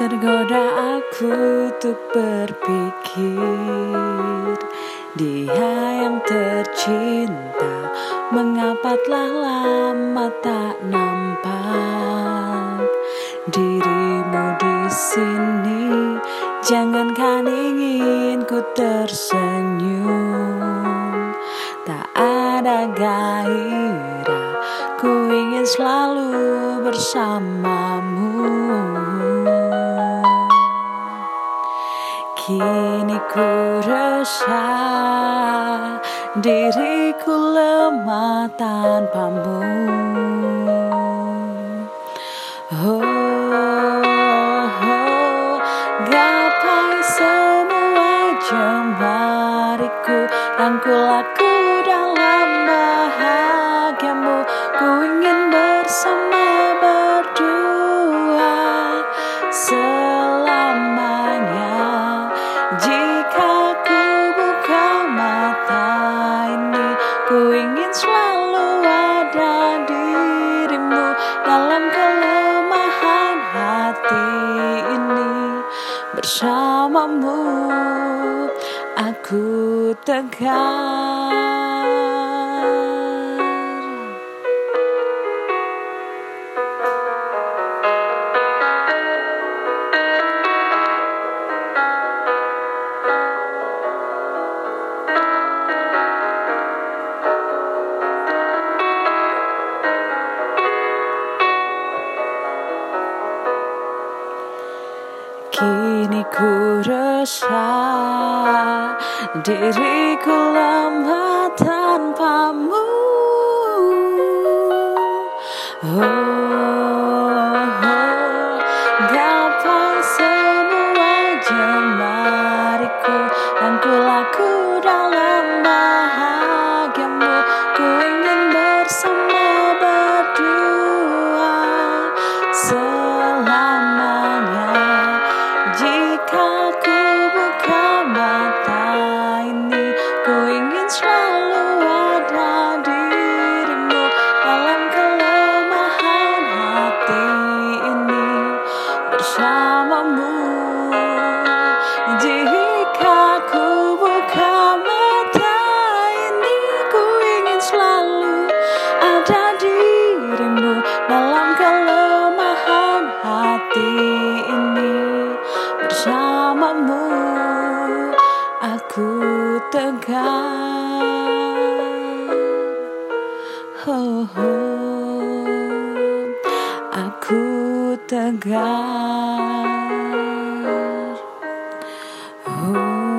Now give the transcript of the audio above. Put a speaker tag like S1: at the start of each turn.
S1: Tergoda aku untuk berpikir. Dia yang tercinta Mengapa telah lama tak nampak? Dirimu di sini Jangankan ingin ku tersenyum. Tak ada gairah Ku ingin selalu bersamamu Kini ku resah. Diriku lemah tanpamu. Oh, oh Gapai semua jemariku aku dalam Bersamamu. Aku tegar ku resah. Diriku lemah tanpamu. Oh, oh Gapai semua tegar oh, oh, aku tegar oh.